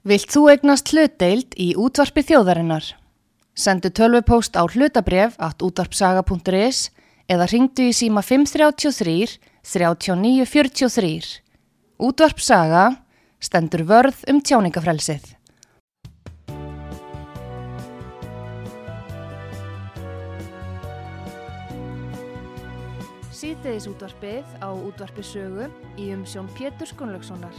Vilt þú egnast hlutdeild í útvarpi þjóðarinnar? Sendu tölvupóst á hlutabref at útvarpsaga.is eða ringdu í síma 533 3943. Útvarpsaga stendur vörð um tjáningafrelsið. Sýteðis útvarpið á útvarpi sögu í umsjón Pétur Skunlökssonar.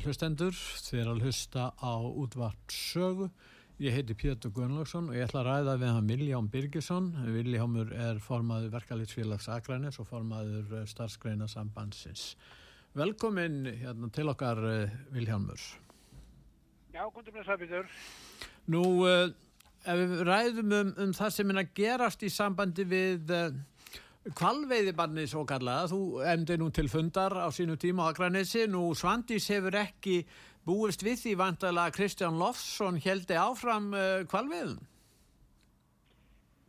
Hlustendur, þið er að hlusta á útvart sögu. Ég heiti Pétur Gunnlaugsson og ég ætla að ræða við hann Viljám Birgisson. Viljámur er formaður verkalýtsfélags Akranis og formaður eh, starfsgreina sambandsins. Velkomin hérna, til okkar eh, Viljámur. Já, komdu með það Pétur. Nú, ef við ræðum um, um það sem er að gerast í sambandi við Kvalveiðibarnið svo kallaða, þú emdi nú til fundar á sínu tíma á Akranessi, nú Svandís hefur ekki búist við því vantalega að Kristján Lofsson heldi áfram kvalveiðum?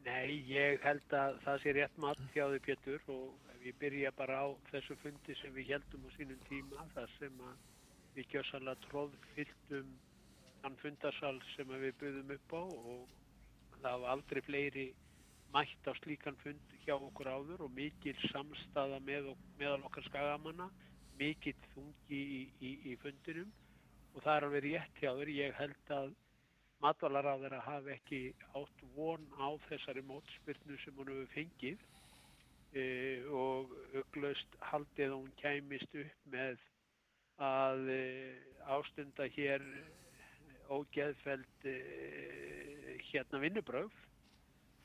Nei, ég held að það sé rétt mat hjá þau Pétur og ég byrja bara á þessu fundi sem við heldum á sínum tíma, það sem við gjössalega tróðfylltum þann fundarsal sem við buðum upp á og það var aldrei fleiri mætt á slíkan fund hjá okkur áður og mikil samstaða með, meðal okkar skagamanna, mikil þungi í, í, í fundinum og það er alveg rétt hjá þér. Ég held að matvalarraðara hafi ekki átt von á þessari mótspyrnu sem hún hefur fengið e, og auglöst haldið að hún kæmist upp með að e, ástunda hér ógeðfeld e, hérna vinnubröf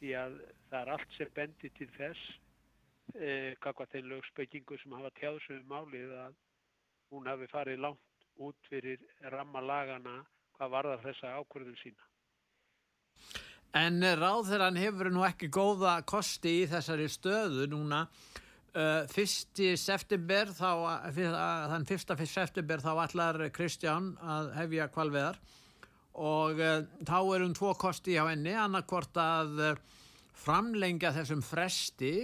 því að það er allt sem bendir til þess eh, kakvað þeim lögspökingu sem hafa tjáðsum málið að hún hafi farið langt út fyrir rammalagana hvað varðar þessa ákvörðun sína. En ráðherran hefur nú ekki góða kosti í þessari stöðu núna. Uh, fyrsti september þá, þann fyrsta fyrst september þá allar Kristján að hefja kvalveðar og uh, þá er um tvo kosti á henni annarkvort að uh, framlengja þessum fresti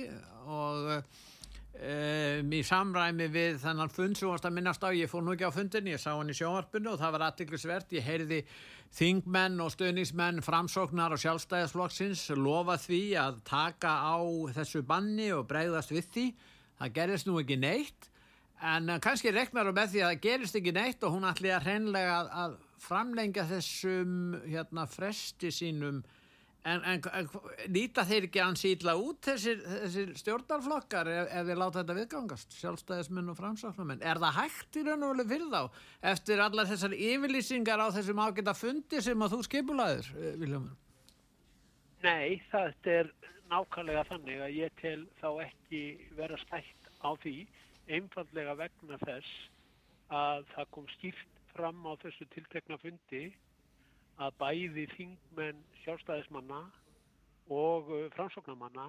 og um, í samræmi við þennan fund sem varst að minnast á, ég fór nú ekki á fundin ég sá hann í sjónvarpunni og það var aðtiklisvert ég heyrði þingmenn og stöðningsmenn framsóknar og sjálfstæðisflokksins lofa því að taka á þessu banni og breyðast við því. Það gerist nú ekki neitt. En kannski reknar hún með því að það gerist ekki neitt og hún ætli að hreinlega að framlengja þessum hérna, fresti sínum en, en, en nýta þeir ekki ansýtla út þessir, þessir stjórnarflokkar ef, ef þeir láta þetta viðgangast sjálfstæðismenn og framsáknumenn er það hægt í raun og vel fyrir þá eftir allar þessar yfirlýsingar á þessum ágæta fundi sem að þú skipulaður eh, Viljumur? Nei, það er nákvæmlega þannig að ég tel þá ekki vera stætt á því einfallega vegna þess að það kom skýrt fram á þessu tiltekna fundi að bæði þingmenn sjálfstæðismanna og uh, framsóknarmanna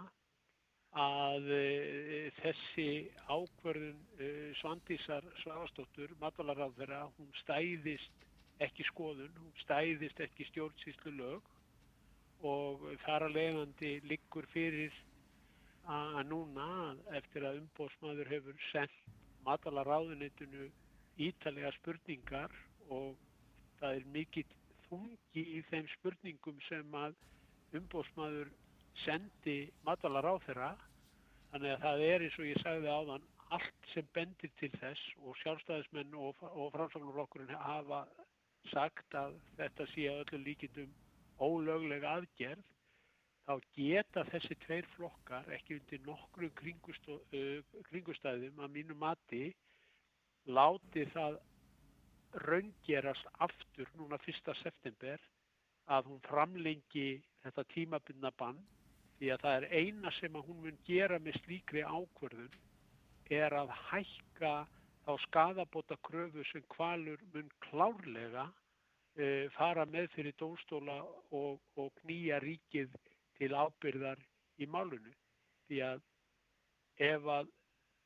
að uh, þessi ákverðun uh, Svandísar Svavastóttur, matvalarráðverða, hún stæðist ekki skoðun, hún stæðist ekki stjórnsýslu lög og þar að leiðandi liggur fyrir að núna eftir að umbósmaður hefur sendt matvalarráðunitinu ítalega spurningar og það er mikill þungi í þeim spurningum sem að umbósmaður sendi matalar á þeirra þannig að það er eins og ég sagði áðan allt sem bendir til þess og sjálfstæðismenn og, og framsáknarflokkurinn hafa sagt að þetta sé að öllu líkindum ólöglega aðgerð þá geta þessi tveir flokkar ekki undir nokkru kringustæðum að mínu mati láti það raungerast aftur núna 1. september að hún framlengi þetta tímabunna bann því að það er eina sem að hún mun gera með slíkri ákvörðun er að hækka þá skadabóta kröfu sem kvalur mun klárlega uh, fara með fyrir dómstóla og, og knýja ríkið til ábyrðar í málunu. Því að ef að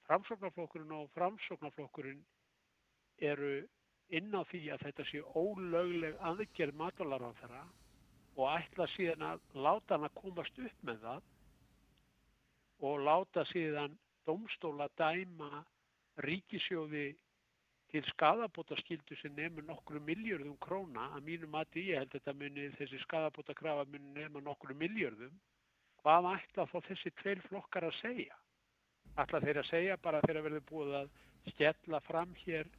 framsóknarflokkurinn og framsóknarflokkurinn eru inn á því að þetta sé ólögleg aðgerð matvalarháþara og ætla síðan að láta hann að komast upp með það og láta síðan domstóla dæma ríkisjóði til skadabótaskildu sem nefnir nokkru miljörðum króna. Að mínu mati ég held þetta muni þessi skadabótakrafa muni nefna nokkru miljörðum hvað ætla þá þessi tveir flokkar að segja ætla þeir að segja bara þegar verður búið að skella fram hér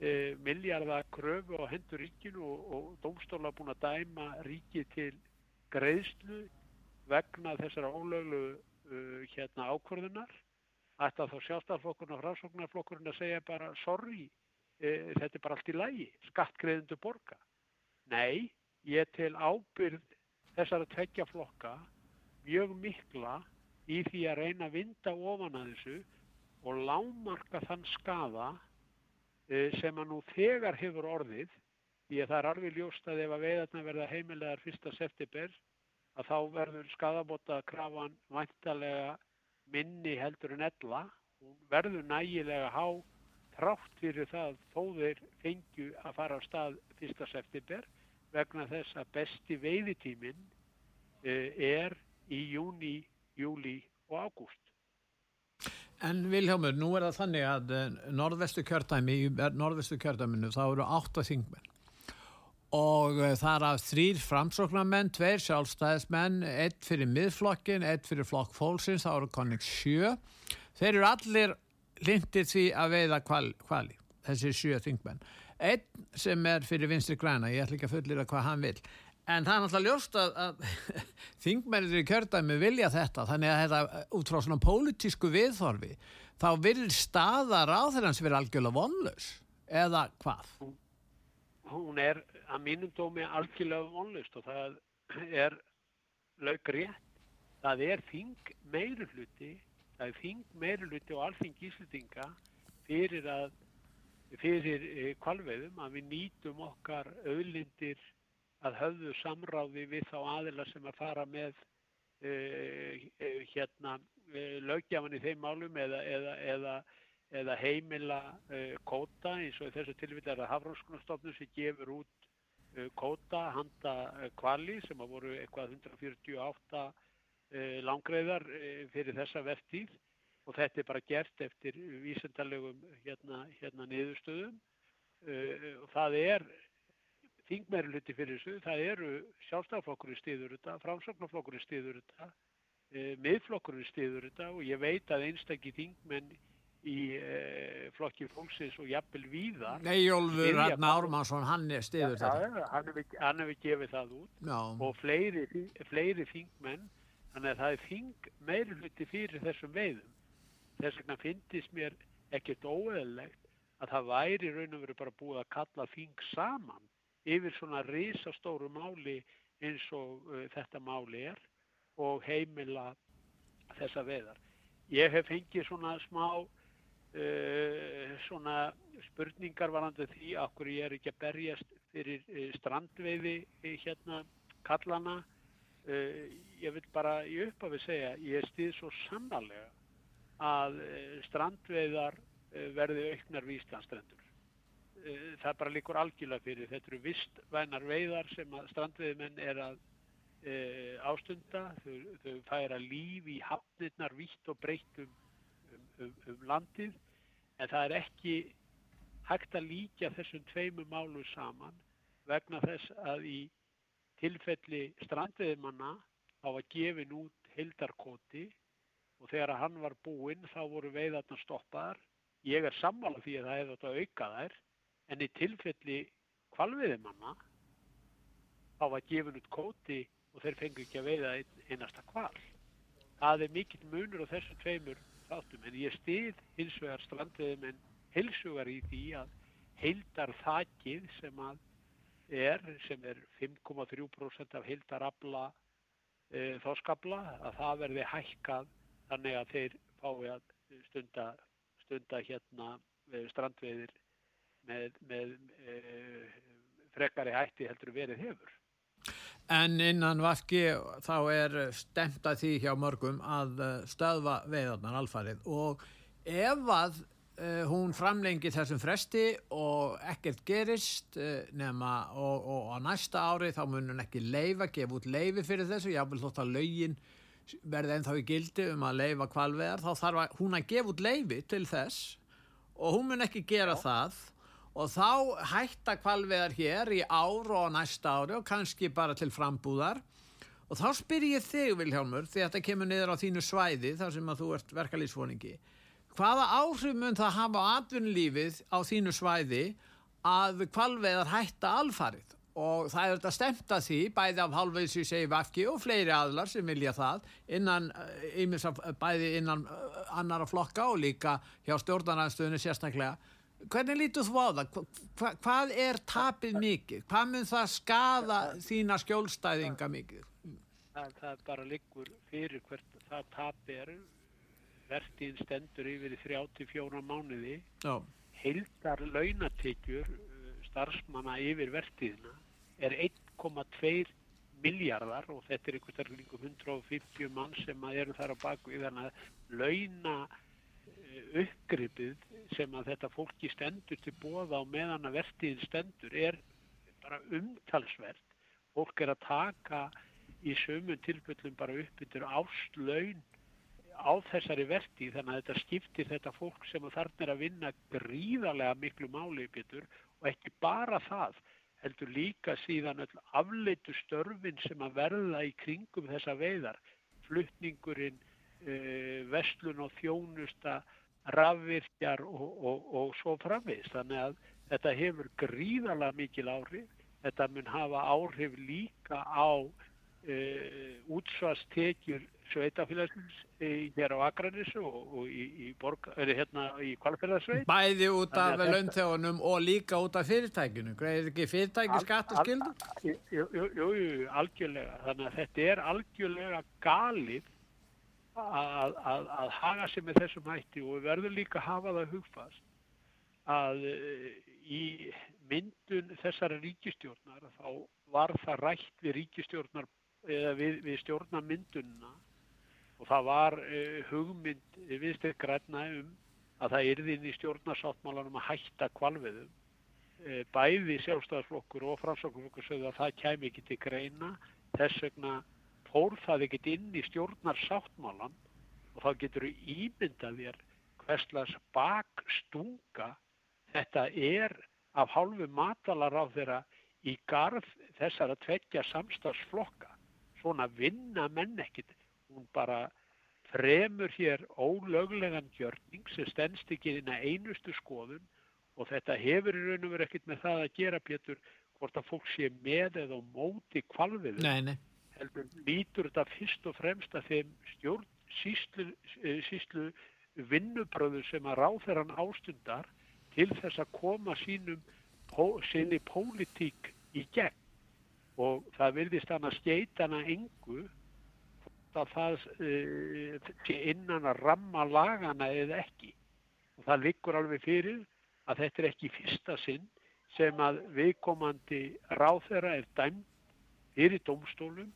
e, miljardakröfu á hendur ríkinu og, og domstóla búin að dæma ríki til greiðslu vegna þessara ólöglu uh, hérna ákvörðunar ætti að þá sjálfstaflokkurinn og frásóknarflokkurinn að segja bara sorry, e, þetta er bara allt í lægi, skattgreðindu borga. Nei, ég tel ábyrð þessara tveggja flokka mjög mikla í því að reyna að vinda ofan að þessu og lámarka þann skaða Eh, sem að nú þegar hefur orðið því að það er alveg ljóst að ef að veiðarna verða heimilegar 1. september að þá verður skadabóta krafan væntalega minni heldur en ella og verður nægilega há trátt fyrir það þó þeir fengju að fara á stað 1. september vegna þess að besti veiðitímin eh, er í júni, júli og ágúst. En Viljámur, nú er það þannig að eh, norðvestu kjördæmi, í norðvestu kjördæminu þá eru átta þingmenn og eh, það er að þrýr framsóknarmenn, tveir sjálfstæðismenn, eitt fyrir miðflokkin, eitt fyrir flokk fólksins, þá eru konning sjö. Þeir eru allir lindir því að veiða kvali, kvali þessi sjö þingmenn. Einn sem er fyrir vinstri græna, ég ætla ekki að fullira hvað hann vil, En það er náttúrulega ljóst að, að þingmennir í kjördæmi vilja þetta, þannig að þetta út frá svona pólitísku viðþorfi, þá vil staða ráðherrans vera algjörlega vonlaus, eða hvað? Hún er að mínum dómi algjörlega vonlaust og það er laug rétt. Það er þing meiruluti, það er þing meiruluti og alþing íslitinga fyrir að, fyrir kvalveiðum eh, að við nýtum okkar auðlindir að höfðu samráði við þá aðila sem að fara með uh, hérna uh, löggjafan í þeim málum eða, eða, eða, eða heimila uh, kóta eins og þessu tilvill er að Hafrónskunarstofnum sem gefur út kóta handa kvali sem að voru eitthvað 148 langreiðar fyrir þessa verðtíð og þetta er bara gert eftir vísendalegum hérna, hérna niðurstöðum. Og það er þingmeiruluti fyrir þessu. Það eru sjálfstaflokkurinn stiður þetta, framsóknarflokkurinn stiður þetta, e, miðflokkurinn stiður þetta og ég veit að einstakki þingmenn í e, flokki fólksins og jafnvel víða Nei, Jólfur Rann Ármansson, hann er stiður ja, þetta hann hefur hef gefið það út Já. og fleiri, fleiri þingmenn þannig að það er þing meiruluti fyrir þessum veiðum þess vegna finnist mér ekkert óeðlegt að það væri raun og veru bara búið að kalla þing saman yfir svona risastóru máli eins og uh, þetta máli er og heimila þessa veðar. Ég hef fengið svona smá uh, svona spurningar varandi því okkur ég er ekki að berjast fyrir uh, strandveiði uh, hérna kallana. Uh, ég vil bara í upphafi segja, ég stýð svo sannarlega að uh, strandveiðar verði auknar við Íslandstrendur. Eh, það bara líkur algjörlega fyrir. Þetta eru vistvænar veiðar sem að strandveiðmenn er að e, ástunda. Þau, þau færa líf í hafnirnar vitt og breytt um, um, um, um landið. En það er ekki hægt að líka þessum tveimu málu saman vegna þess að í tilfelli strandveiðmanna á að gefin út hildarkoti og þegar hann var búinn þá voru veiðarna stoppaðar. Ég er sammála því að það hefði átt að auka þær en í tilfelli kvalviðimanna þá var gefin út kóti og þeir fengu ekki að veiða einasta kval. Það er mikill munur á þessum tveimur þáttum en ég stið hins vegar strandviðum en heilsugar í því að heildar þakkið sem að er, sem er 5,3% af heildarabla e, þóskabla, að það verði hækkað þannig að þeir fái að stunda, stunda hérna strandveiðir með, með e, frekari hætti heldur verið hefur. En innan Vafki þá er stemt að því hjá mörgum að eh, stöðva veiðarnar alfarið og ef að uh, hún framlengi þessum fresti og ekkert gerist uh, nema og, og á næsta ári þá mun hún ekki leifa, gefa út leifi fyrir þessu, ég vil þótt að laugin verði ennþá í gildi um að leifa kvalveðar, þá þarf að, hún að gefa út leifi til þess og hún mun ekki gera Já. það og þá hætta kvalveðar hér í ár og næsta ári og kannski bara til frambúðar. Og þá spyr ég þig Vilhjálmur því þetta kemur niður á þínu svæði þar sem að þú ert verkalýsfóningi hvaða áhrif mun það hafa á atvinnulífið á þínu svæði að kvalveðar hætta alfarið? Og það er þetta stemt að því bæði af halvvegsi segi vafki og fleiri aðlar sem vilja það innan, eh, bæði innan eh, annara flokka og líka hjá stjórnarnarstöðinu sérstaklega Hvernig lítur þú á það? Hva, hvað er tapið mikið? Hvað mun það skada þína skjólstæðinga mikið? Það, það bara liggur fyrir hvert það tapið er. Vertíðin stendur yfir í 34 mánuði. Já. Heildar launatekjur uh, starfsmanna yfir vertíðina er 1,2 miljardar og þetta er einhvers vegar 150 mann sem eru þar á baku þannig að launa uppgripið sem að þetta fólki stendur til bóða á meðan að vertiðin stendur er bara umtalsvert. Fólk er að taka í sömun tilfellum bara uppbyttur áslaun á þessari vertið þannig að þetta skiptir þetta fólk sem þarna er að vinna gríðarlega miklu máli uppbyttur og ekki bara það heldur líka síðan afleitu störfin sem að verða í kringum þessa veiðar, fluttningurinn, uh, vestlun og þjónusta, rafvirkjar og, og, og svo framvegist. Þannig að þetta hefur gríðala mikil áhrif. Þetta mun hafa áhrif líka á uh, útsvastekjur sveitafélagsins hér á Akranissu og, og í, í, hérna, í kvalfélagsveit. Bæði út af launþjóðunum og líka út af fyrirtækinu. Greið ekki fyrirtæki skatt og skildu? Jú, jú, jú, algjörlega. Þannig að þetta er algjörlega galið að, að, að haga sér með þessum hætti og við verðum líka að hafa það hugfast að eh, í myndun þessara ríkistjórnar þá var það rætt við ríkistjórnar eða við, við stjórnarmyndunna og það var uh, hugmynd viðstegð græna um að það yrði inn í stjórnarsáttmálanum að hætta kvalviðum uh, bæði sjálfstæðarflokkur og framsáknarflokkur sögðu að það kæmi ekki til greina. Þess vegna fór það ekkert inn í stjórnar sáttmálan og þá getur þú ímyndað þér hverslas bakstunga þetta er af hálfu matalar á þeirra í garð þessar að tveggja samstagsflokka. Svona vinna menn ekkit. Hún bara fremur hér ólöglegan gjörning sem stennst ekki inn að einustu skoðun og þetta hefur í raun og verið ekkit með það að gera Pétur hvort að fólk sé með eða móti kvalviðu. Nei, nei heldur lítur þetta fyrst og fremst að þeim stjórn síslu, eh, síslu vinnubröðu sem að ráþeran ástundar til þess að koma sínum sinni pólitík í gegn. Og það vilðist hann að skeita hana engu að það uh, innan að ramma lagana eða ekki. Og það liggur alveg fyrir að þetta er ekki fyrsta sinn sem að viðkomandi ráþera er dæmt fyrir domstólum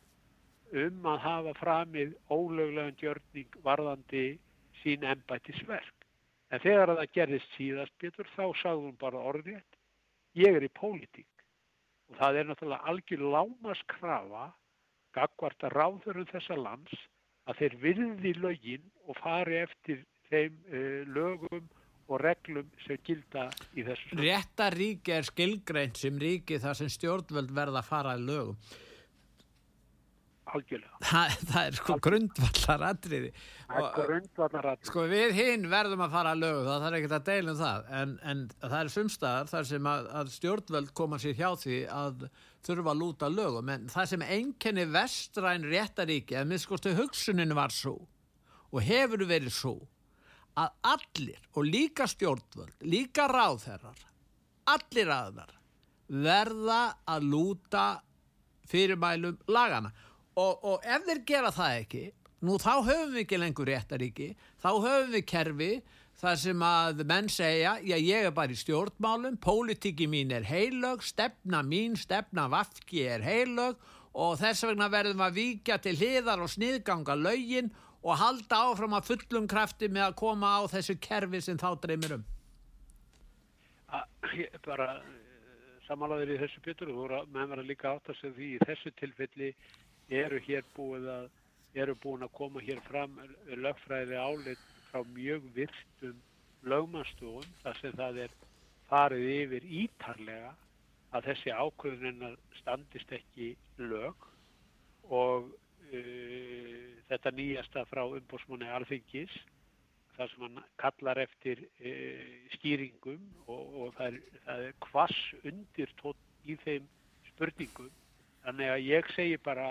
um að hafa framið ólöglegan gjörning varðandi sín ennbættisverk. En þegar það gerðist síðast betur þá sagði hún bara orðið ég er í pólitík og það er náttúrulega algjör lámaskrafa gagvart að ráðurum þessa lands að þeir virði lögin og fari eftir þeim uh, lögum og reglum sem gilda í þessu. Réttaríki er skilgreint sem ríki þar sem stjórnvöld verða að fara í lögum algjörlega. Það, það er sko grundvallar atriði. Það er grundvallar atriði. Sko við hinn verðum að fara að lögu það, er ekkert að deilum það, en, en það er sumstaðar þar sem að, að stjórnvöld koma sér hjá því að þurfa að lúta lögum, en það sem enkenni vestræn réttaríki, að minnskostu hugsunin var svo og hefur verið svo að allir og líka stjórnvöld, líka ráðherrar, allir aðnar verða að lúta fyrirmælum lagana og, og ef þeir gera það ekki nú þá höfum við ekki lengur réttaríki þá höfum við kerfi þar sem að menn segja, já ég er bara í stjórnmálum, pólitíki mín er heilög, stefna mín, stefna vafki er heilög og þess vegna verðum að víkja til hliðar og sniðganga laugin og halda áfram að fullum krafti með að koma á þessu kerfi sem þá dreymir um. Að, bara samálaður í þessu byttur og meðan verða líka átt að segja því í þessu tilfelli eru hér búið að eru búin að koma hér fram lögfræði álit frá mjög virtum lögmannstofun þar sem það er farið yfir ítarlega að þessi ákvöðuninnar standist ekki lög og uh, þetta nýjasta frá umbósmanni alþingis þar sem hann kallar eftir uh, skýringum og, og það er, það er kvass undir tótt í þeim spurningum. Þannig að ég segi bara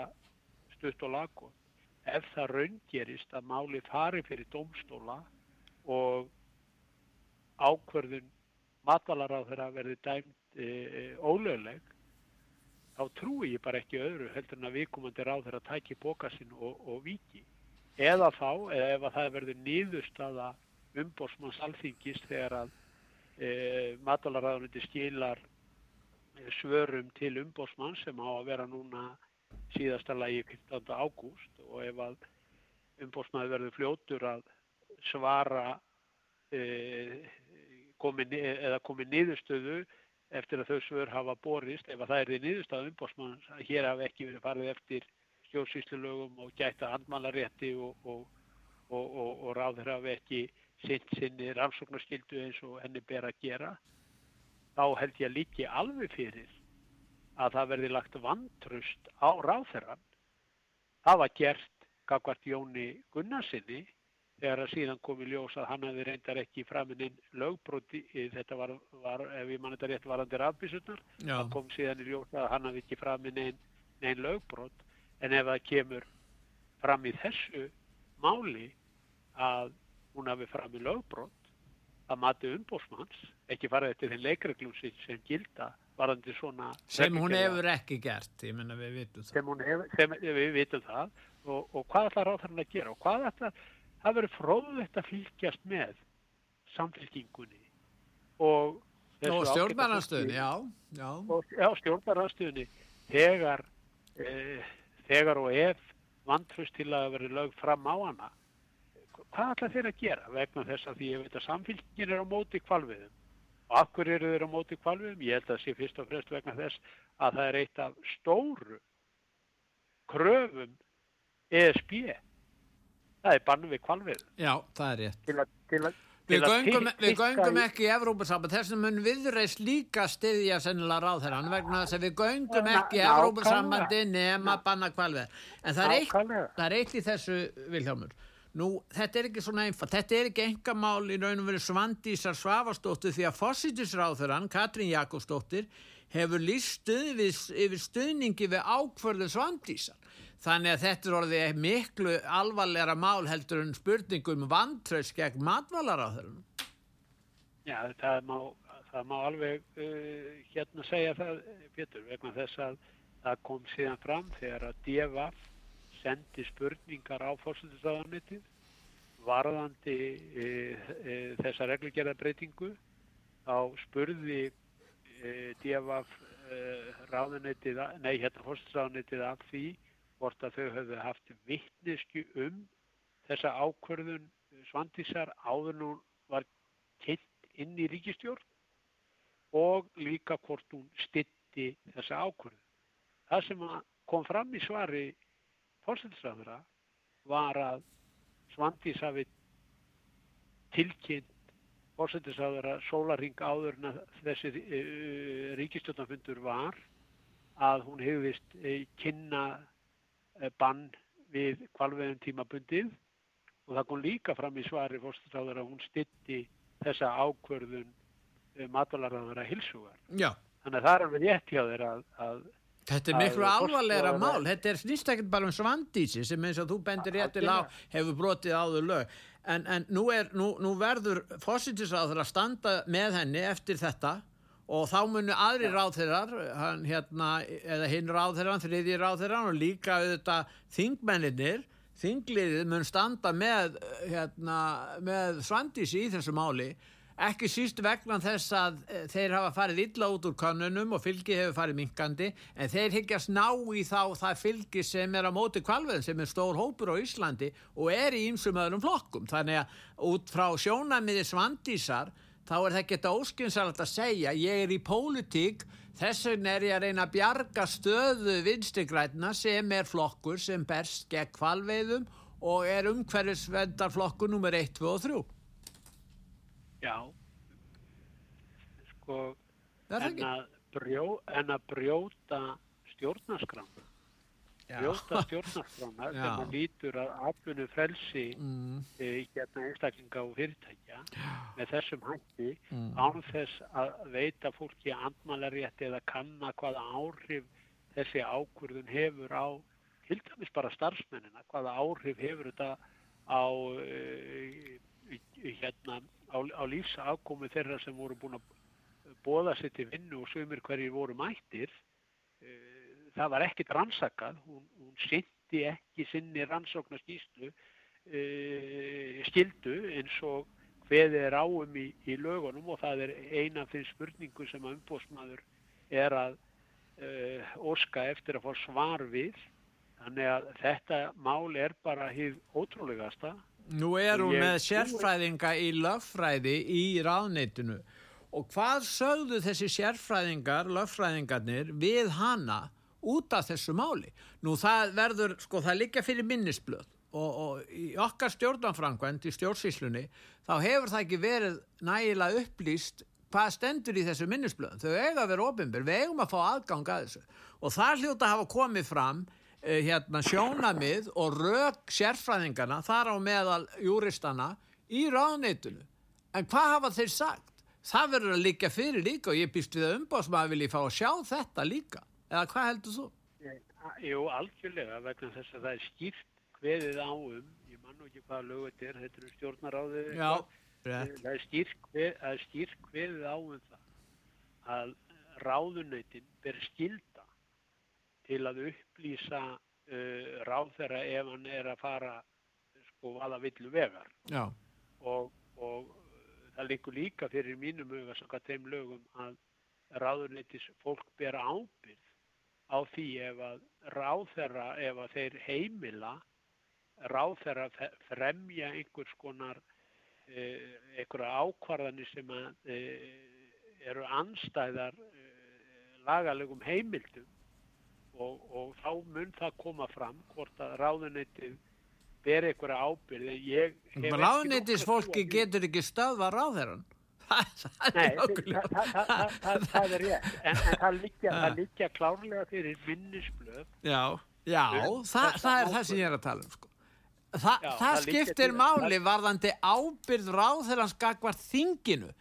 stutt og laggóð ef það raungerist að máli fari fyrir domstóla og ákverðun matvalar þeirra verði dæmt e, e, ólögleg þá trúi ég bara ekki öðru heldur en að viðkomandi ráð þeirra tæki bókasinn og, og viki eða þá, eða ef að það verður nýðustada umbósmanns alþingis þegar að e, matvalarraðundi skilar e, svörum til umbósmann sem á að vera núna síðasta lagi 15. ágúst og ef að umbóstmaður verður fljótur að svara e, komi, eða komi niðurstöðu eftir að þau svör hafa borist ef að það er því niðurstöðu umbóstmaður að hér hafi ekki verið farið eftir stjórnsýslulögum og gæta andmálarétti og, og, og, og ráður hafi ekki sitt sinni rannsóknarskildu eins og henni ber að gera þá held ég líki alveg fyrir að það verði lagt vantrust á ráþeran. Það var gert kakvart Jóni Gunnarsinni þegar að síðan komi ljós að hann hefði reyndar ekki framinn lögbróti, þetta var, var ef ég mann þetta rétt varandi rafbísunar, það kom síðan í ljós að hann hefði ekki framinn einn ein lögbrót, en ef það kemur fram í þessu máli að hún hafi framinn lögbrót, að mati umbósmanns, ekki fara eftir þinn leikreglum sem gilda, varandi svona sem hún hefur ekki gert menna við sem, hefur, sem við vitum það. Og, og hvað ætlar ráðarinn að gera? Og hvað ætlar það verður fróðlegt að fylgjast með samfélkingunni og og stjórnbæranstöðunni já, já. stjórnbæranstöðunni þegar e, þegar og ef vantrust til að verður lög fram á hana. Hvað ætlar þeir að gera vegna þess að því ég veit að samfélkingin er á móti kvalviðum Og af hverju eru þeir á móti kvalviðum? Ég held að það sé fyrst og fremst vegna þess að það er eitt af stóru kröfum ESB. Það er bannu við kvalviðum. Já, það er rétt. Til að, til að, við göngum, við göngum ekki í Evrópussamband, þess að mun viðreist líka stiðja sennilega ráð þeirra, vegna þess að við göngum ekki í Evrópussambandi nema banna kvalviðum. En það er, eitt, það er eitt í þessu, Viljámur. Nú, þetta er ekki svona einfalt, þetta er ekki engamál í raun og verið Svandísar Svavastóttur því að fósítisráþurann, Katrín Jakobsdóttir, hefur líst stuð yfir stuðningi við ákvörðu Svandísar. Þannig að þetta er orðið miklu alvarleira mál heldur en spurningum vantraus gegn matválaráþurinn. Já, það má, það má alveg uh, hérna segja það, Pétur, vegna þess að það kom síðan fram þegar að DFF sendi spurningar á fórsættisraðanetið varðandi e, e, þessa reglugjörðabreitingu þá spurði e, DFF e, ráðanetið, nei hérna fórsættisraðanetið af því hvort að þau höfðu haft vittnesku um þessa ákverðun svandisar áður nú var kynnt inn í ríkistjórn og líka hvort hún stitti þessa ákverðun. Það sem kom fram í svari fórstæðisraðura var að Svandís hafi tilkynnt fórstæðisraðura sólaring áður en þessi uh, ríkistjóðanfundur var að hún hefðist uh, kynna uh, bann við kvalveðum tímabundið og það kom líka fram í svari fórstæðisraðura að hún stitti þessa ákverðun matvalarraðara hilsugar. Já. Þannig að það er alveg rétt hjá þeir að, að Þetta er miklu alvarlegra mál, þetta er snýst ekkert bara um svandísi sem eins og þú bendir réttil á hefur brotið áður lög. En, en nú, er, nú, nú verður fósittisáður að standa með henni eftir þetta og þá munir aðri ráðherrar, hann hérna eða hinn ráðherran, þriði ráðherran og líka auðvitað þingmenninir þingliðið mun standa með, hérna, með Svandísi í þessu máli ekki síst vegna þess að eh, þeir hafa farið illa út úr kannunum og fylgi hefur farið minkandi en þeir higgjast ná í þá það fylgi sem er á móti kvalveðin sem er stór hópur á Íslandi og er í ýmsum öðrum flokkum. Þannig að út frá sjónamiði Svandísar þá er það ekki óskynsalegt að segja ég er í pólitík þess vegna er ég að reyna að bjarga stöðu vinstigrætna sem er flokkur sem berst gegn kvalveðum og er umhverfisvendarflokkur nummer 1, 2 og 3 Já, sko, en að, brjó, en að brjóta stjórnarskrána, brjóta stjórnarskrána Já. sem að lítur að aflunu frelsi Mm, e, hérna einstaklinga og fyrirtækja með þessum hætti mm. án þess að veita fólki andmælarétti eða kanna hvaða áhrif þessi ákvörðun hefur á til dæmis bara starfsmennina, hvaða áhrif hefur þetta á uh, hérna á, á lífsafkomi þeirra sem voru búin að bóða sér til vinnu og sumir hverjir voru mættir uh, það var ekkit rannsakað. Hún, hún syndi ekki sinni rannsóknar skýslu uh, skildu eins og hveði er áum í, í lögunum og það er eina af þeim spurningu sem að umbóðsmaður er að uh, óska eftir að fá svar við. Þannig að þetta mál er bara hið ótrúlegasta Nú er hún Ég með sérfræðinga í löffræði í ráðneitinu og hvað sögðu þessi sérfræðingar, löffræðingarnir við hana út af þessu máli? Nú það verður, sko það liggja fyrir minnisblöð og, og í okkar stjórnanfrangvænd í stjórnsýslunni þá hefur það ekki verið nægilega upplýst hvað stendur í þessu minnisblöð. Þau eiga að vera ofinbyr, við eigum að fá aðgang að þessu og það hljóta að hafa komið fram eh, hérna sjónamið og rök sérfræðingarna þar á meðal júristana í ráðneitunu. En hvað hafa þeir sagt? Það verður að líka fyrir líka og ég býst við að umbásmaður vilji fá að sjá þetta líka. Eða hvað heldur þú? Jú, algjörlega vegna þess að það er skýrt kveðið á um, ég man nú ekki hvaða lög þetta er, þetta eru stjórnaráðið það er skýrt kveð, það er skýrt kveðið á um það að ráðunautin ber skilda til að upplýsa uh, ráðherra ef hann er að fara sko aða villu vegar. Og, og það líkur líka fyrir mínum huga samkvæmt þeim lögum að ráðuneytis fólk ber ábyrð á því ef að ráðherra, ef að þeir heimila ráðherra fe- fremja einhvers konar eh, einhverja ákvarðanir sem að eh, eru anstæðar eh, lagalegum heimildum og, og þá mun það koma fram hvort að ráðuneytið ber einhverja ábyrð nokkra fólki getur ekki stöðva ráðherran. Nei, það, er rétt, en, en það það liggja klárlega fyrir minnisblöð. Já, já, Um, það, er það sem ég er að tala um sko. Þa, Já, það það skiptir máli varðandi ábyrð ráðherrans gagvart þinginu.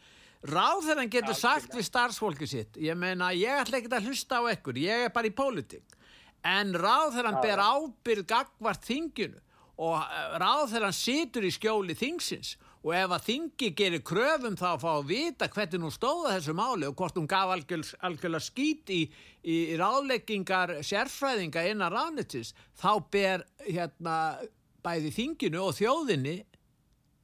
Ráðherran getur sagt við starfsfólki sitt, ég meina ég ætla ekki að hlusta á ekkur, ég er bara í pólitík. En ráðherran Já, ber já. ábyrð gagvart þinginu og eh, ráðherran situr í skjóli þingsins og ef að þingi gerir kröfum þá að fá að vita hvernig hún stóða þessu máli og hvort hún gaf algjör, algjörlega skít í, í ráðleggingar sérfræðinga innan ráðnettis þá ber hérna bæði þinginu og þjóðinni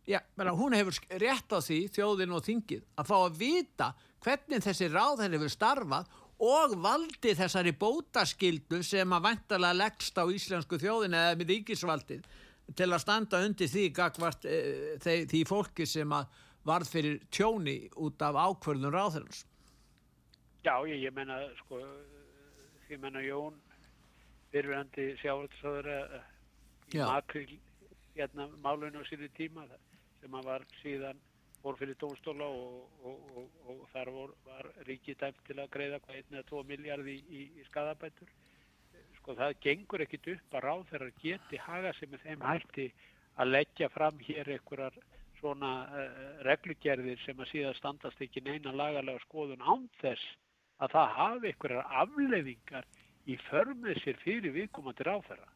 já, menna, hún hefur rétt á því þjóðin og þingið að fá að vita hvernig þessi ráðherr hefur starfað og valdi þessari bótaskildu sem að vantarlega leggst á íslensku þjóðin eða með ríkisvaldið til að standa undir því gagvart e, því, því fólki sem að varð fyrir tjóni út af ákvörðun ráðherrans. Já, ég, ég menna, sko, ég menna Jón, fyrirvændi sjávartsáður í Já. makril, hérna, málunum á sínu tíma, sem að var síðan fór fyrir dómstóla og, og, og, og þar vor, var ríkið dæmt til að greiða hvað 1-2 miljard í, í, í skadabætur. Sko það gengur ekkit upp að ráðherrar geti haga með þeim hætti að leggja fram hér einhverjar svona uh, reglugerðir sem að síðan standast ekki neina lagalega skoðun án þess að það hafi einhverjar afleiðingar í förmið sér fyrir viðkomandi ráðherra.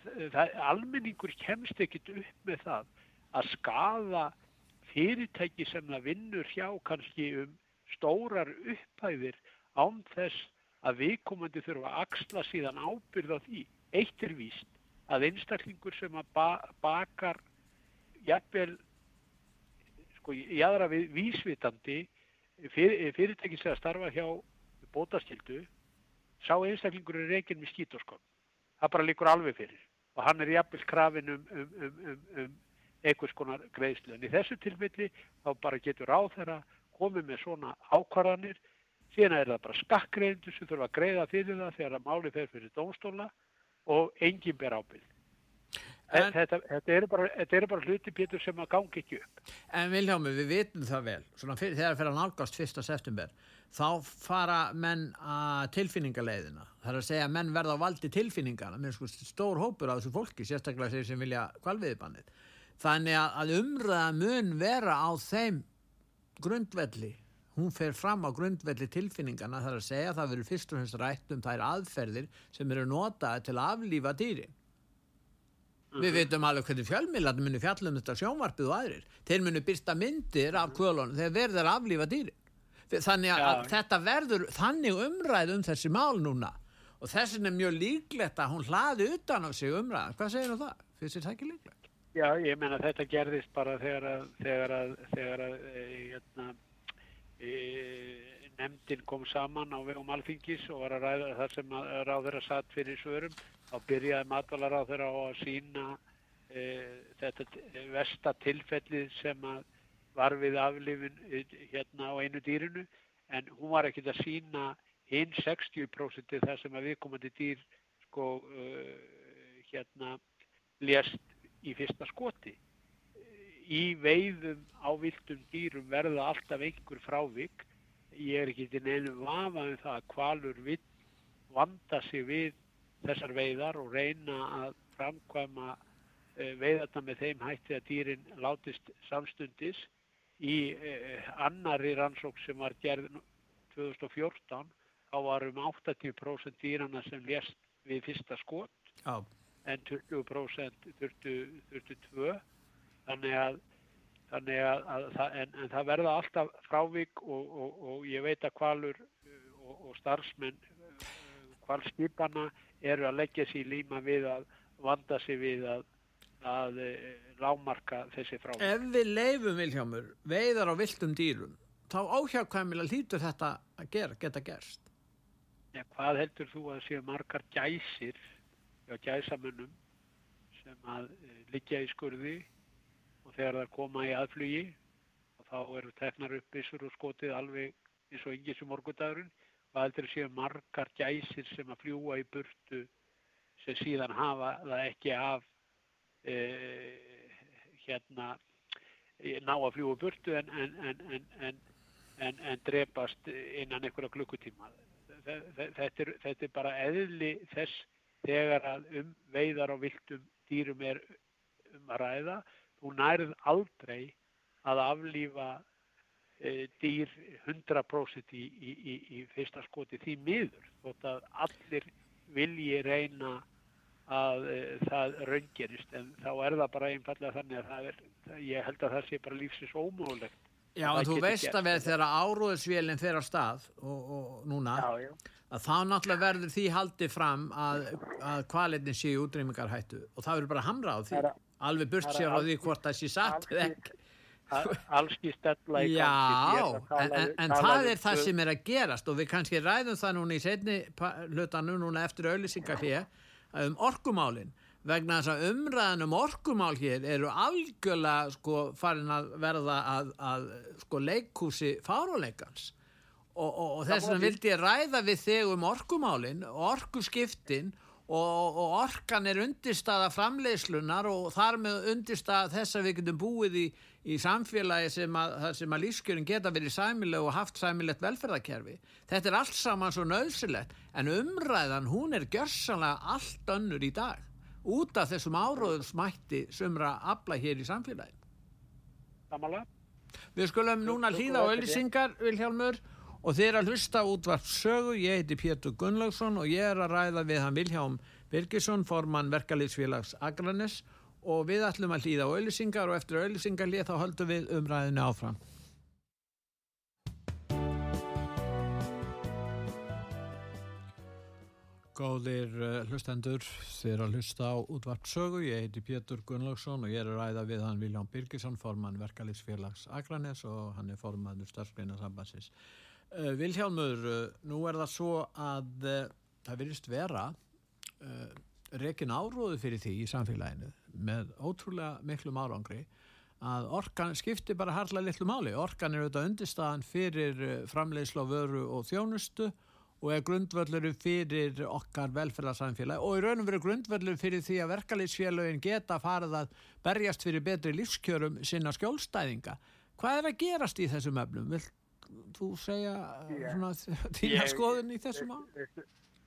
Það, almenningur kemst ekkit upp með það að skaða fyrirtæki sem það vinnur hjá kannski um stórar upphæðir án þess að viðkomandi þurfa að axla síðan ábyrð á því. Eitt er víst að einstaklingur sem að ba bakar jafnvel sko í aðra við vísvitandi fyr, fyrirtæki sem að starfa hjá bótaskildu sá einstaklingur er reygin með skítoskon það bara líkur alveg fyrir og hann er jafnvel krafin um, um, um, um, um einhvers konar greiðslu en í þessu tilfelli þá bara getur á þeirra komið með svona ákvarðanir síðan er það bara skakkreyndu sem þurfa að greiða fyrir það þegar að máli fer fyrir dónstóla og enginn ber ábyrð En, þetta, þetta eru bara, bara hluti Pétur sem að gangi ekki upp. En Viljámi, við vitum það vel, fyrir, þegar fyrir að nálgast 1. september, þá fara menn að tilfinningaleiðina. Það er að segja að menn verða á valdi tilfinningana, með sko stór hópur á þessu fólki, sérstaklega þeir sem vilja kvalviðbannið. Þannig að umræða mun vera á þeim grundvelli, hún fer fram á grundvelli tilfinningana, það er að segja að það verður fyrst og fremst rætt um þær aðferðir sem eru notaði til að aflífa dýrin. Við mhm. veitum alveg hvernig fjölmiðlarnir muni fjallum þetta sjónvarpið og aðrir. Þeir muni byrsta myndir af kvölunum þegar verður aflífa dýrin. Þannig að Já. þetta verður þannig umræð um þessi mál núna og þessin er mjög líklegt að hún hlaði utan á sig umræð. Hvað segir um það? Fyrst er þetta ekki líklegt? Já, ég menna þetta gerðist bara þegar að, þegar að, þegar að e, hérna, e, nefndin kom saman á vegum alþingis og var að ræða þar sem ráður að satt fyrir svörum þá byrjaði matvalar á að sína e, þetta versta tilfellið sem var við aflifin e, hérna á einu dýrinu en hún var ekkert að sína hinn 60% þar sem að viðkomandi dýr sko uh, hérna lést í fyrsta skoti. Í veiðum á viltum dýrum verða alltaf einhver frávik. Ég er ekki til neinu vafa um það að kvalur vill vanda sig við þessar veiðar og reyna að framkvæma uh, veiðarna með þeim hætti að dýrin látist samstundis í uh, annari rannsók sem var gerð 2014 þá varum 80% dýrana sem lést við fyrsta skot oh. En 20% þurftu, þurftu tvö þannig að, þannig að, að, en, en það verða alltaf frávik og, og, og ég veit að kvalur og, og starfsmenn kvalskipana eru að leggja sér líma við að vanda sér við að, að e, lámarka þessi frá. Ef við leifum Viljámur veiðar á viltum dýrum þá áhjákvæmilega lítur þetta að gera, geta gerst? Ja, hvað heldur þú að séu margar gæsir á gæsamönnum sem að e, liggja í skurði og þegar það koma í aðflugi og þá eru teknar upp vissur og skotið alveg eins og yngir sem morgundagurinn. Hvað heldur séu margar gæsir sem að fljúa í burtu sem síðan hafa það ekki af e, hérna ná að fljúa burtu en, en, en, en drepast innan einhverja klukkutíma? Þetta er, þetta er bara eðli þess þegar að um veiðar og viltum dýrum er um að ræða. Þú nærð aldrei að aflífa E, dýr 100% í, í, í, fyrsta skoti því miður þótt að allir vilji reyna að e, það raungerist. En þá er það bara einfallega þannig að er, ég held að það sé bara lífsins ómögulegt Já, en þú veist að við þegar áróðsvélinn fer á stað og, og núna já, já. að þá náttúrulega verður því haldið fram að, að kvalitin sé útrýmingarhættu og það verður bara hamrað á því alveg burt sér á því hvort það sé satt eða ekki allski stella í gangi. Já, en, en, en það er það sem er að gerast og við kannski ræðum það núna í setni hlutanu núna eftir auðlýsingar hér um orkumálinn vegna þess að umræðan um orkumál hér eru algjörlega sko farin að verða að, að sko leikúsi fáruleikans og, og, og þess vegna vildi ég ræða við þig um orkumálinn, orkuskiptin og, og orkan er undirstaða framleiðslunar og þar með undirstaða þess að við getum búið í, í samfélagi sem að, að lífskjörin geta verið sæmileg og haft sæmilegt velferðarkerfi. Þetta er allt saman svo nöðsilegt en umræðan hún er gjörsanlega allt önnur í dag út af þessum áróðum smætti sumra abla hér í samfélagi. Samanlega. Við skulum núna hlýða á öllisingar, Vilhelmur og er að hlusta útvart sögu, ég heiti Pétur Gunnlaugsson og ég er að ræða við hann Vilhjám Birgisson, formann verkalýtsfélags Akranes og við ætlum að hlýða á auðlisingar og eftir auðlisingarlið þá höldum við umræðinu áfram. Góðir uh, hlustendur, þér að hlusta á útvarpsögu, ég heiti Pétur Gunnlaugsson og ég er að ræða við hann Vilján Birgisson, formann verkalýsfélags Akranes og hann er formann starfsgreina sambansins. Uh, Viljálmur, uh, nú er það svo að uh, það virðist vera rekin áróðu fyrir því í samfélaginu með ótrúlega miklum árangri að orkan skiptir bara harla litlu máli. Orkan er auðvitað undirstaðan fyrir framleiðslu á vöru og þjónustu og er grundvöldur fyrir okkar velferðarsamfélag og í raun og veru grundvöldur fyrir því að verkalýsfélagin geta farið að berjast fyrir betri lífskjörum sinna skjólstæðinga. Hvað er að gerast í þessum öflum? Vil þú segja þína skoðun í þessum á?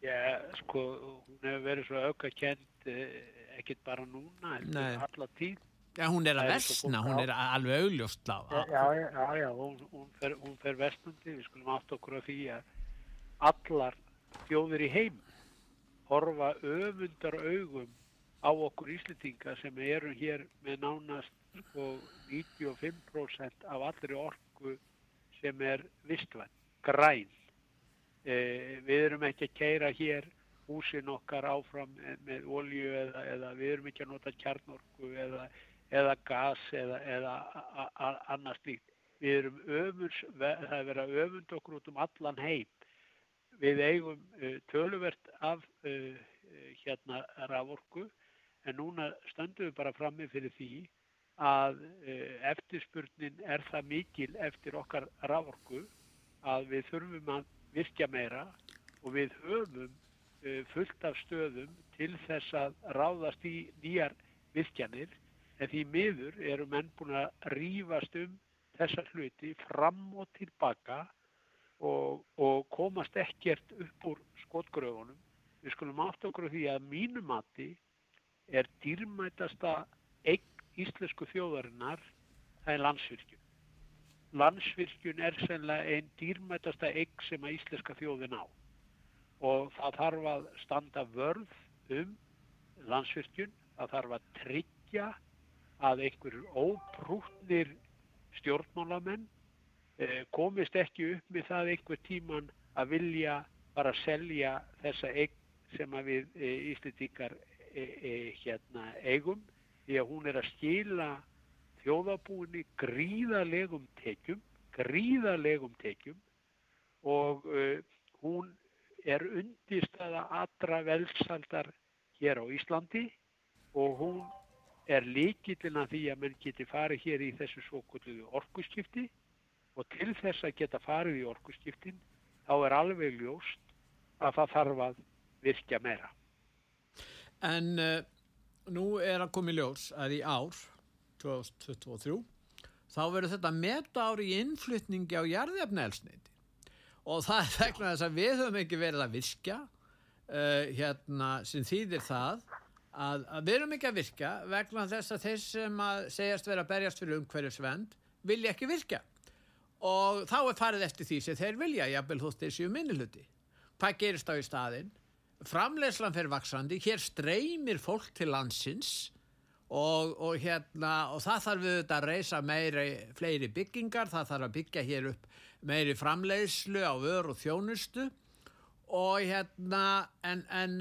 Já, sko, hún hefur verið svo auka kent ekkert bara núna, allar tíð. Já, hún er að vestna, hún er alveg augljóst á. Já, já, já, hún, hún fer, fer vestnandi, við skulum átt okkur að allar þjóðir í heim horfa öfundar augum á okkur Íslitinga sem eru hér með nánast sko 95% af allri orku sem er vistvæn, græn. E, við erum ekki að keira hér húsin okkar áfram með olju eða, eða við erum ekki að nota kjarnorku eða, eða gas eða, eða annars líkt. Við erum öfunds, það er verið að öfunda okkur út um allan heim við eigum uh, töluvert af uh, hérna raforku en núna stöndum við bara frammi fyrir því að uh, eftirspurnin er það mikil eftir okkar raforku að við þurfum að virkja meira og við höfum fullt af stöðum til þess að ráðast í nýjar virkjanir. En því miður eru menn búin að rýfast um þessa hluti fram og tilbaka og, og komast ekkert upp úr skotgröfunum. Við skulum átt okkur því að mínu mati er dýrmætasta íslensku þjóðarinnar það er landsvirkjun. Landsvirkjun er sennilega einn dýrmætasta eign sem að íslenska þjóðin á og það þarf að standa vörð um landsvirkjun, það þarf að tryggja að einhverjur óprútnir stjórnmálamenn komist ekki upp með það einhver tíman að vilja bara selja þessa eign sem við e, Íslandíkar e, e, hérna, eigum. Því að hún er að skila þjóðabúinni gríðalegum tekjum gríðalegum tekjum. Og uh, hún er undirstaða allra velsaldar hér á Íslandi. Og hún er líkillin að því að mann geti farið hér í þessu svo kvöldu orkuskipti og til þess að geta farið í orkuskiptin þá er alveg ljóst að það þarf að virkja meira. En uh, nú er að koma í ljós að í ár 2023 þá verður þetta meta ári í innflytningi á jarðefnælsneiti og það er vegna þess að við höfum ekki verið að virkja uh, hérna sem þýðir það að, að við erum ekki að virka vegna þess að þeir sem að segjast vera að berjast fyrir umhverjusvend vilja ekki virka og þá er farið eftir því sem þeir vilja jafnvel þótt þeir séu minnuluti hvað gerist á í staðin framlegslan fer vaksandi hér streymir fólk til landsins og, og hérna og það þarf við þetta að reysa meiri fleiri byggingar, það þarf að byggja hér upp meiri framlegslu á vör og þjónustu. Og hérna en, en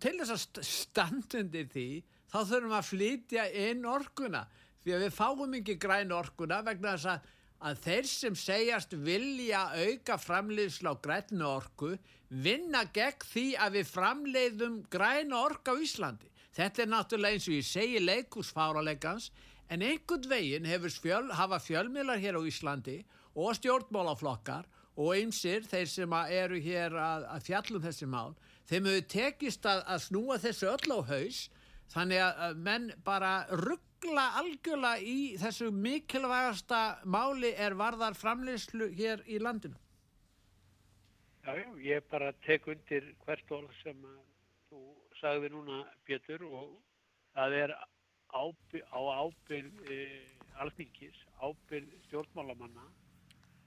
til þess að standundir því þá þurfum að flytja inn orkuna. Því að við fáum ekki græn orkuna vegna þess að að þeir sem segjast vilja auka framleiðslu á grænu orku vinna gegn því að við framleiðum græna orku á Íslandi. Þetta er náttúrulega eins og ég segi leikúsfáralegans en einhvern veginn fjöl, hafa fjölmiðlar hér á Íslandi og stjórnmálaflokkar og einsir þeir sem eru hér að, að fjallum þessi mál, þeim hefur tekist að, að snúa þessu öll á haus þannig að menn bara rugg ruggla algjörlega í þessu mikilvægasta máli er varðar framleyslu hér í landinu? Já, ég bara tek undir hvert orð sem þú sagði núna, Pétur, og það er ábyrg, á ábyrg e, alþingis, ábyrg stjórnmálamanna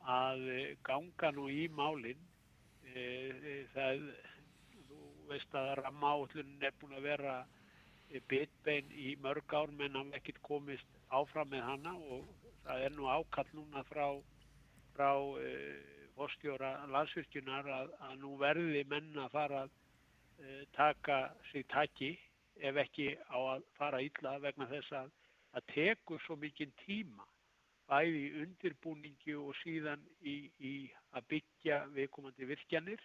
að e, ganga nú í málinn. E, e, það, þú veist að rammaállun er búin að vera bitbein í mörg ár menn hafði ekkert komist áfram með hanna og það er nú ákall núna frá, frá e, fórstjóra landsvirkjunar að, að nú verði menna að fara að uh, taka sig taki ef ekki á að fara illa vegna þess að það tekur svo mikinn tíma bæði í undirbúningi og síðan í, í að byggja viðkomandi virkjanir.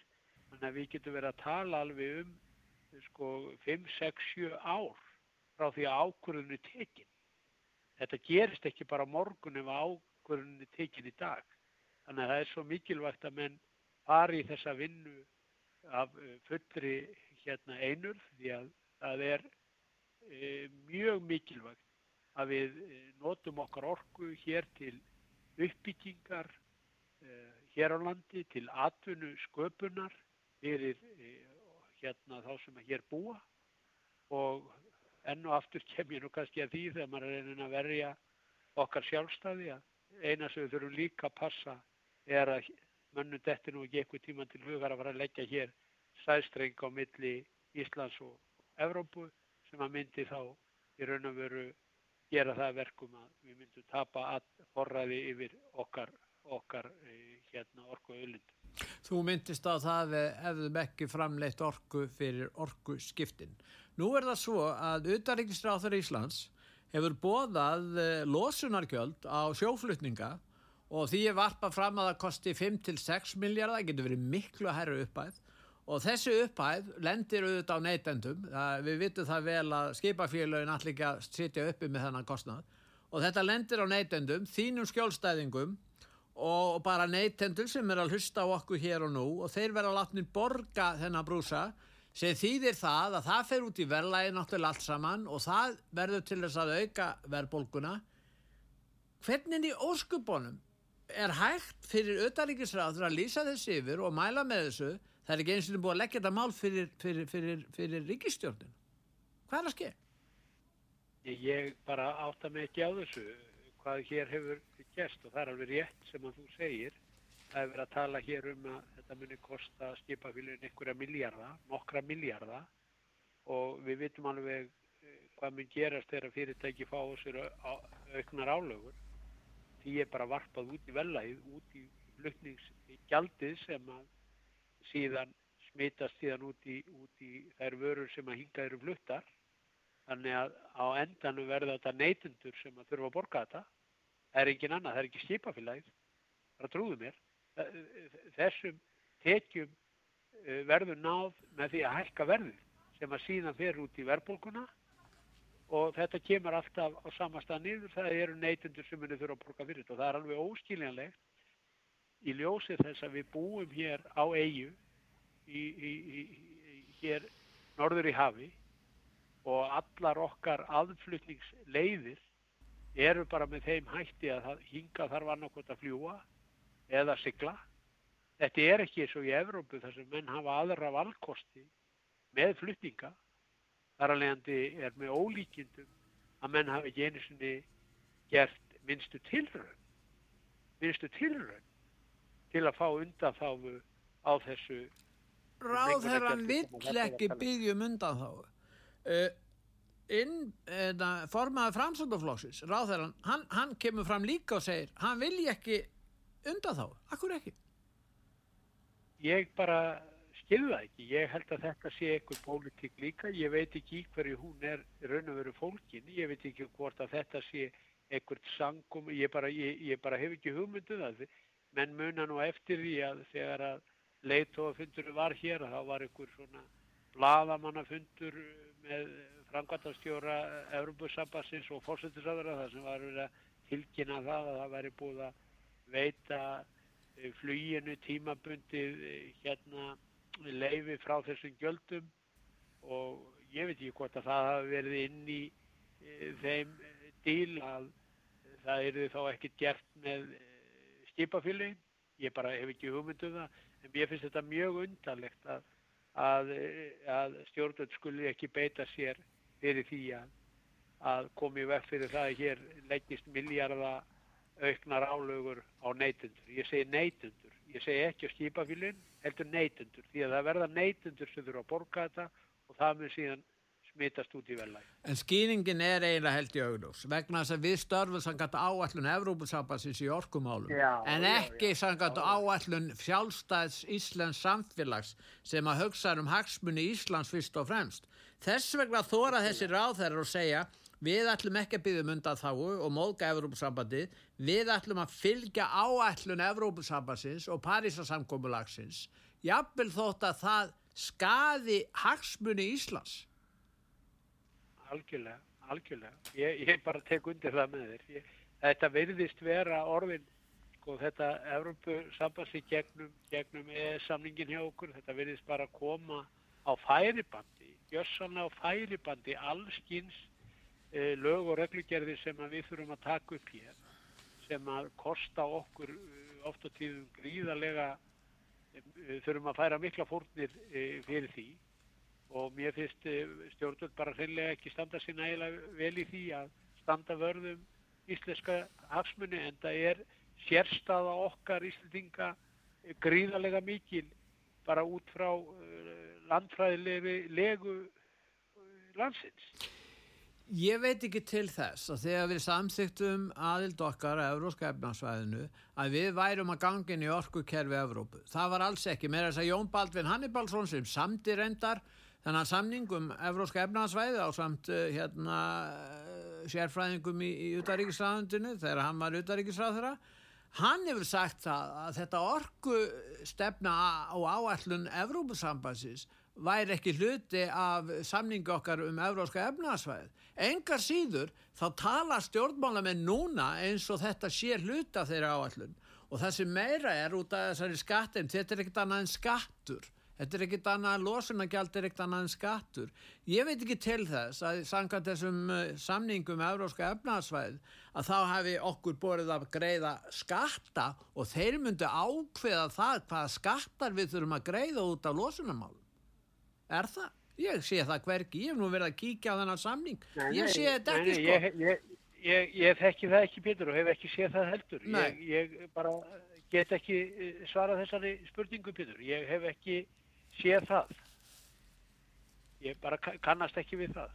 Þannig að við getum verið að tala alveg um sko 5, 6, 7 ár frá því að ákvörðunni tekinn. Þetta gerist ekki bara morgun ef ákvörðunni tekinn í dag. Þannig að það er svo mikilvægt að menn fari í þessa vinnu af eh, fullri hérna einur því að það er e, mjög mikilvægt að við eh, notum okkar orku hér til uppbyggingar e, hér á landi, til atvinnu sköpunar fyrir e, hérna þá sem að hér búa og enn og aftur kem ég nú kannski að því þegar maður er einnig að verja okkar sjálfstæði að eina sem við þurfum líka að passa er að mönnum detti nú ekki eitthvað tíma til hugar að fara að leggja hér sæstreng á milli Íslands og Evrópu sem að myndi þá í raun og veru gera það verkum að við myndum tapa forræði yfir okkar, okkar eh, hérna, orku auðlindu. Þú myndist á það hefðum ekki framleitt orku fyrir orku skiptin. Nú er það svo að Utaríkisráþur Íslands hefur bóðað eh, losunarkjöld á sjóflutninga og því er varpað fram að það kosti 5-6 miljardar, það getur verið miklu að herra uppæð og þessi uppæð lendir auðvitað á neytendum, við vitum það vel að skipafélagin allir ekki að sitja uppi með þennan kostnad og þetta lendir á neytendum, þínum skjólstæðingum og bara neytendur sem er að hlusta á okkur hér og nú og þeir verða að látni borga þennan brúsa sem þýðir það að það fer út í verðlægi náttúrulega allt saman og það verður til þess að auka verðbólguna. Hvernig í óskupunum er hægt fyrir auðaríkisræður að lýsa þessi yfir og mæla með þessu? Það er ekki eins og búið að leggja þetta mál fyrir, fyrir, fyrir, fyrir ríkistjórnin hvað er að ske? Ég bara átta mig ekki á þessu hvað hér hefur gæst og það er alveg rétt sem að þú segir það hefur verið að tala hér um að þetta muni kosta skipafélagin einhverja miljarda, nokkra miljarda og við vitum alveg eh, hvað mun gerast þegar fyrirtæki fá sér auknar álögur. Því er bara varpað út í vellæð, út í flutningsgjaldið sem að síðan smitast síðan út í, út í þær vörur sem að hinga eru fluttar. Þannig að á endanum verða þetta neytundur sem að þurfa að borga þetta. Það er engin annað, það er ekki skipafélagið. Það trúðu mér. Þessum tekjum eh, verður náð með því að hækka verður sem að síðan fer út í verðbólkuna og þetta kemur alltaf á samastað niður það eru neytundur sem henni þurfa að borga fyrir og það er alveg óskiljanlegt í ljósið þess að við búum hér á eigu í, í, í, hér norður í hafi og allar okkar aðflutningsleiðir eru bara með þeim hætti að hinga þarf annarkot að fljúa eða sigla Þetta er ekki eins og í Evrópu þar sem menn hafa aðra valkosti með flutninga. Þar að leiðandi er með ólíkindum að menn hafi ekki einu sinni gert minnstu tilrönd, minnstu tilrönd til að fá undanþáfu á þessu. Ráðherran vill ekki byggjum undanþáfu. Uh, inn, formaði framsöndaflóksins, ráðherran, hann, hann kemur fram líka og segir, hann vilji ekki undanþáfu. Akkur ekki? ég bara skilða ekki. Ég held að þetta sé einhver pólitík líka. Ég veit ekki hverju hún er raun og veru fólkin. Ég veit ekki hvort að þetta sé einhvert sangum. Ég bara, ég, ég bara hef ekki hugmynduð um að menn muna nú eftir því að þegar að leittóafundur var hér þá var einhver svona bladamannafundur með frangværtastjóra Európusambassins og fórsettisáðara þar sem var verið að tilkynna það að það væri búið að veita Eh, fluginu tímabundið eh, hérna leifi frá þessum gjöldum. Og ég veit ekki hvort að það hafi verið inn í e, þeim díl að það eru þá ekkert gert með skipafylgin ég bara hef ekki hugmynduð um það. En ég finnst þetta mjög undarlegt að, að, að stjórnvöld skuli ekki beita sér fyrir því að, að komi vekk fyrir það að hér leggist miljardar auknar álögur á neytundur. Ég segi neytundur, ég segi ekki á skipafílinn, heldur neytundur, því að það verða neytundur sem þurfa að borga þetta og það mun síðan smitast út í velæg. En skýringin er eiginlega held í augljós vegna þess að við störfum sangat áallun Evrópusambansins í orkumálum Já, en já, ekki já, sangat áallun fjálstæðs Íslands samfélags sem að hugsa um hagsmunni Íslands fyrst og fremst. Þess vegna þóra þessi ráðherrar og segja við ætlum ekki að byggja um undan þáu og móðga Evrópusambandi, við ætlum að fylgja áallun Evrópusambansins og Parísasamkomulagsins jafnvel þótt að það skaði hagsmunni Íslands. Algjörlega, algjörlega. Ég, ég bara tek undir það með þér. Ég, þetta verðist vera orðin, sko þetta Evrópusambansi gegnum, gegnum ES-samningin hjá okkur, þetta verðist bara koma á færibandi, jössanlega á færibandi allskins eh, lög og reglugerðir sem við þurfum að taka upp hér, sem að kosta okkur eh, oft á tíðum gríðarlega, eh, þurfum að færa mikla fórnir fyrir því og mér finnst eh, stjórnvöld bara hreinlega ekki standa sér nægilega vel í því að standa vörðum íslenska hagsmunni en það er sérstaða okkar íslendinga gríðarlega mikil bara út frá uh, landfræðilegu legu eh, landsins. Ég veit ekki til þess að þegar við samþyktum aðild okkar að Evróska efnarsvæðinu að við værum að gangin í orkukerfi Evrópu. Það var alls ekki. Mér er þess að Jón Baldvin Hannibalsson sem samti reyndar þennan samning um Evróska efnarsvæði á samt uh, hérna, uh, sérfræðingum í, í utaríkisræðundinu þegar hann var utaríkisræðura. Hann hefur sagt það að þetta orku stefna á áallun Evrópusambansins væri ekki hluti af samningu okkar um Evróska efnarsvæði. Engar síður þá tala stjórnmálamenn núna eins og þetta sé hluti af þeirra áallun og það sem meira er út af þessari skattin, þetta er ekkert annað en skattur. Þetta er ekkert annað en losunagjald er ekkert annað en skattur. Ég veit ekki til þess að samkvæmt þessum uh, samningum um Evróska efnarsvæð að þá hefði okkur borðið að greiða skatta og þeir myndu ákveða það hvaða skattar við þurfum að greiða út af losunamálum. Er það? Ég sé það hverki, ég hef nú verið að kíkja á þennan samning. Nei, ég sé þetta ekki sko. Ég, ég, ég, ég þekki það ekki Pétur og hef ekki séð það heldur. Ég, ég bara get ekki eh, svarað þessari spurningu Pétur. Ég hef ekki séð það. Ég bara ka- kannast ekki við það.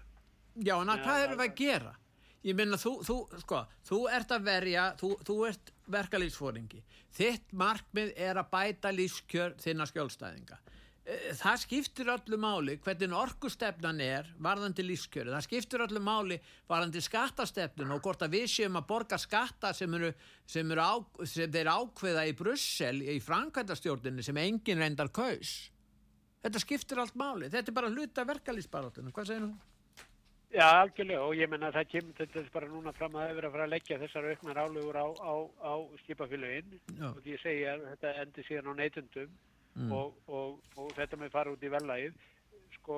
Já, en Já, hvað erum já, við að gera? Ég minna, þú, þú, sko, þú ert að verja, þú, þú ert verkalýsfóringi. Þitt markmið er að bæta lífskjör þinna skjólstæðinga. Eh, Það skiptir öllu máli hvernig orkustefnan er varðandi lífskjöru. Það skiptir öllu máli varðandi skattastefnun og hvort að við séum að borga skatta sem, eru, sem, eru á, sem þeir ákveða í Brussel í framkvæmdastjórninni sem engin reyndar kaus. Þetta skiptir allt máli. Þetta er bara hluta verkalýsbarátunum. Hvað segir þú? Já, algjörlega og ég menna að það kemur þetta bara núna fram að það er að fara að leggja þessar auknar álugur á, á, á skipafélögin Já. og því ég segi að þetta endi síðan á neytundum Mm. og, og, og þetta með fara út í vellægið sko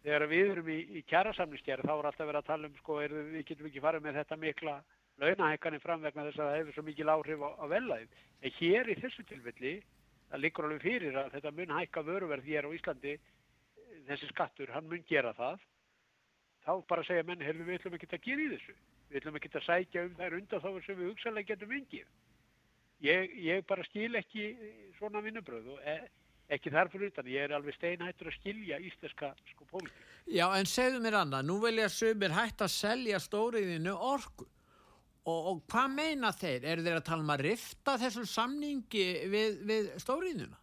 þegar við erum í, í kjærasamningsgerð þá er alltaf verið að tala um sko er, við getum ekki farið með þetta mikla launahækkanir fram vegna þess að það hefur svo mikil áhrif á, á vellægið en hér í þessu tilfelli það liggur alveg fyrir að þetta mun hækka vöruverð hér á Íslandi þessi skattur, hann mun gera það. Þá bara segja menn, heyrðu við ætlum ekki að gera í þessu. Við ætlum ekki að sækja um þær undan þá sem við hugsalega getum engið ég, ég bara skil ekki svona vinnubröð og e, ekki þar fyrir utan, ég er alveg steinhættur að skilja íslenska sko pólitík. Já, en segðu mér annað, nú vilja sumir hægt að selja stóriðinu orku og, og hvað meina þeir? Er þeir að tala um að rifta þessum samningi við, við stóriðinu?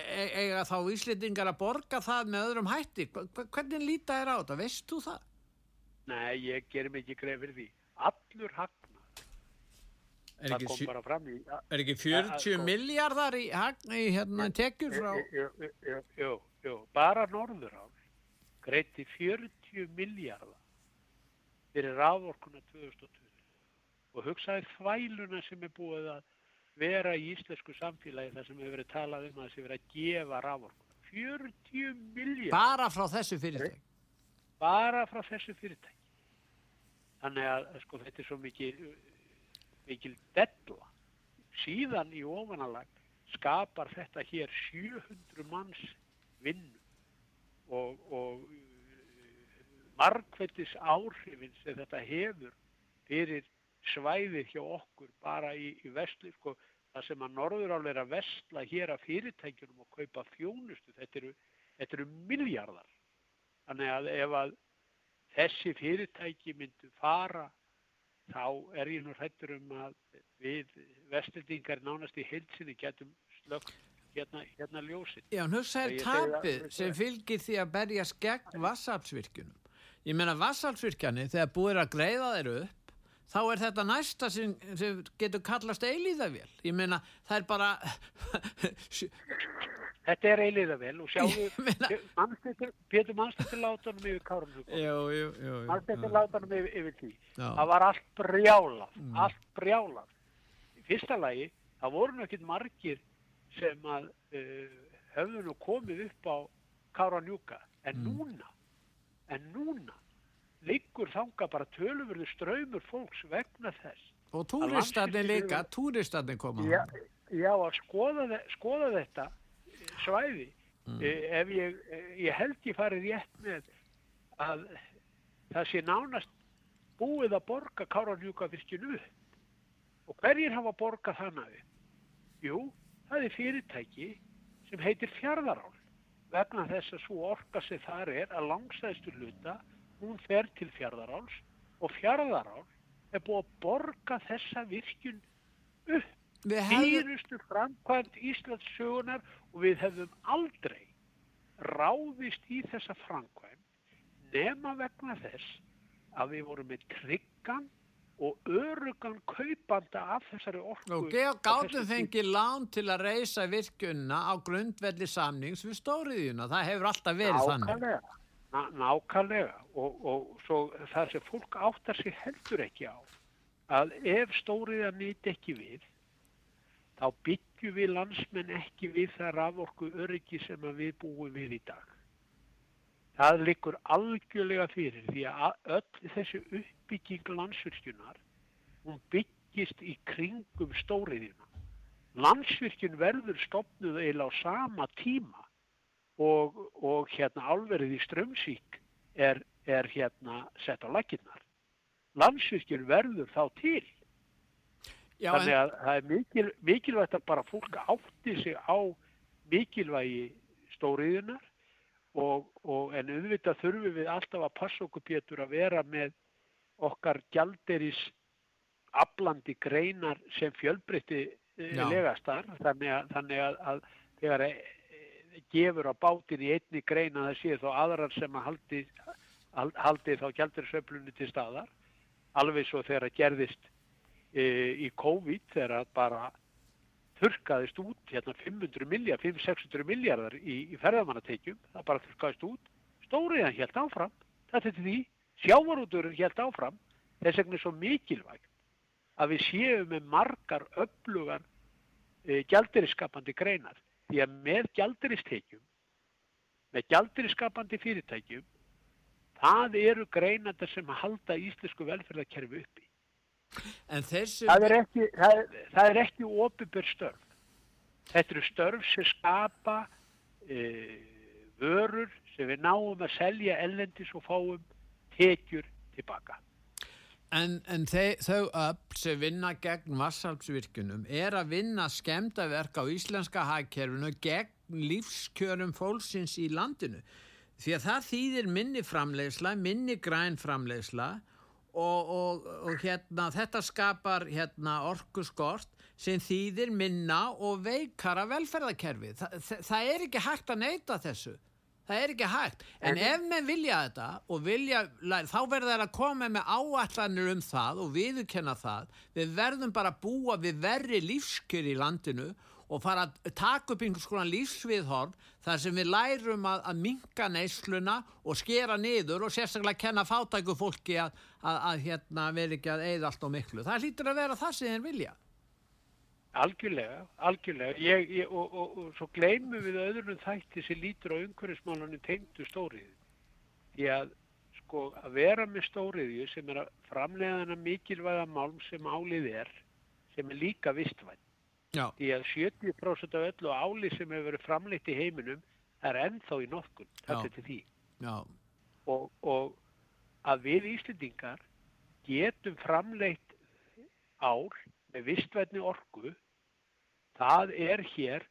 E eiga þá Íslendingar að borga það með öðrum hætti? Hvernig líta þér á þetta? Veist þú það? Nei, ég gerum ekki greið fyrir því allur hagnað, Er ekki, kom sjö- bara fram í er ekki Ja, 40 sko. miljardar í, hagn- í hérna, tekjur frá? Jú, jú, bara Norðurál greiti 40 miljardar fyrir rávorkuna 2020 og hugsaði þvæluna sem er búið að vera í íslensku samfélagi þar sem hefur verið talað um að sé verið að gefa rávorkuna 40 miljardar Bara frá þessu fyrirtæk? bara frá þessu fyrirtæki. Þannig að sko þetta er svo mikil mikil della. Síðan í ofanalag skapar þetta hér 700 manns vinnu og, og margvettis áhrifin sem þetta hefur fyrir svæðið hjá okkur bara í, í vestli sko, það sem að Norðurál er að vestla hér að fyrirtækjunum og kaupa þjónustu þetta eru, þetta eru miljardar Þannig að ef að þessi fyrirtæki myndu fara þá er ég nú hrættur um að við vestlendingar nánast í heilsinni getum slögt hérna, hérna ljósin. Já, Ég segi tapið sem fylgir því að berjast gegn vassafsvirkjunum. Ég meina vassafsvirkjani þegar búið er að greiða þeir upp þá er þetta næsta sem, sem getur kallast eilíðavél. Ég meina það er bara Þetta er eiliða vel og sjáðu, Pétur Mannsdóttir látanum yfir jú. Mannsdóttir látanum yfir, yfir því. Já. Það var allt brjálað, Mm. allt brjálað. Í fyrsta lagi, það voru ekkert margir sem að uh, höfðu nú komið upp á Káranjúka. En Mm. núna, en núna, liggur þanga bara tölumurðu ströymur fólks vegna þess. Og túristarnir Að líka, túristarnir koma. Já, já að skoða, skoða þetta svæði Mm. eh, ef ég, eh, ég held ég farið rétt með að það sé nánast búið að borga Káranjúkavirkjun upp og hverjir hafa borgað upp? Jú, það er fyrirtæki sem heitir Fjarðarál vegna þess að svo orka sem þar er að langsæðstu hluta hún fer til Fjarðaráls og Fjarðarál er búið að borga þessa virkjun upp hefðum, dýrustu framkvæmt Íslands sögunar og við hefðum aldrei ráðist í þessa framkvæmt nema vegna þess að við vorum með tryggan og örugan kaupanda af þessari orku. og þessum fengið lán til að reysa virkjunna á grundvelli samnings við stóriðjuna. Það hefur alltaf verið þannig. Nákvæmlega, ná, nákvæmlega og, og svo það sem fólk áttar sig heldur ekki á að ef stóriða nýtt ekki við þá byggjum við landsmenn ekki við það raforku öryggi sem við búum við í dag. Það liggur algjörlega fyrir því að öll þessi uppbygging landsvirkjunar hún byggist í kringum stóriðina. Landsvirkjun verður stopnuð eiginlega á sama tíma og, og hérna álverið í Strömsík er, er hérna sett á laginnar. Landsvirkjun verður þá til. Já, Þannig en, að það er mikil, mikilvægt að bara fólk átti sig á mikilvægi stóriðunar og, og en auðvitað þurfum við alltaf að passa okkur Pétur að vera með okkar gjalderis aflandi greinar sem fjölbreytti legastar þannig að, þannig að, að þegar e, e, gefur á bátin í einni greina það sé þá aðrar sem að haldi, hal- haldi þá gjalderisöflunni til staðar alveg svo þegar að gerðist e, í COVID þegar að bara þurrkaðist út hérna 500 miljard, 500-600 miljardar í, í ferðamannatekjum, það bara þurrkaðist út. Stóriðan helt áfram þetta er því, sjávarúturinn helt áfram. Þess vegna er svo mikilvægt að við séum með margar öflugar e, gjaldiriskapandi greinar. Því að með gjaldiristekkjum með gjaldiriskapandi fyrirtækjum það eru greinandar sem halda íslensku velferðarkerfi uppi en þessu... það er ekki, það það er ekki opibér störf. Þetta eru störf sem skapa e, vörur sem við náum að selja ellendis og fáum tekjur tilbaka. En, en þau öll sem vinna gegn vassalpsvirkunum er að vinna skemdaverk á íslenska hagkerfinu gegn lífskjörum fólksins í landinu. Því að það þýðir minni framleiðsla, minni græn framleiðsla og, og, og hérna, þetta skapar hérna, orkuskort sem þýðir minna og veikara velferðarkerfi. Þa, það, það er ekki hægt að neyta þessu. Það er ekki hægt. En ef menn vilja þetta og vilja, þá verður það að koma með áallanir um það og viðurkenna það. Við verðum bara að búa við verri lífskjör í landinu og fara að taka upp einhvers konar lífsviðhorn þar sem við lærum að, að minka neysluna og skera niður og sérstaklega kenna fátæku fólki að, að, að hérna, vera ekki að eigða allt á miklu. Það hlýtur að vera það sem þeir vilja. Algjörlega, algjörlega. Ég, ég, og, og, og svo gleymum við öðrunum þætti sem lítur á umhverfismálunum tengdu stóriði. Því að sko að vera með stóriði sem er að framlega þennan mikilvæga málm sem álið er, sem er líka vistvænt. Já. Því að 70% af öllu áli sem hefur verið framleitt í heiminum er ennþá í nokkun. Þetta er til því. Já, Og, og að við Íslendingar getum framleitt ál með vistvætni orku, það er hér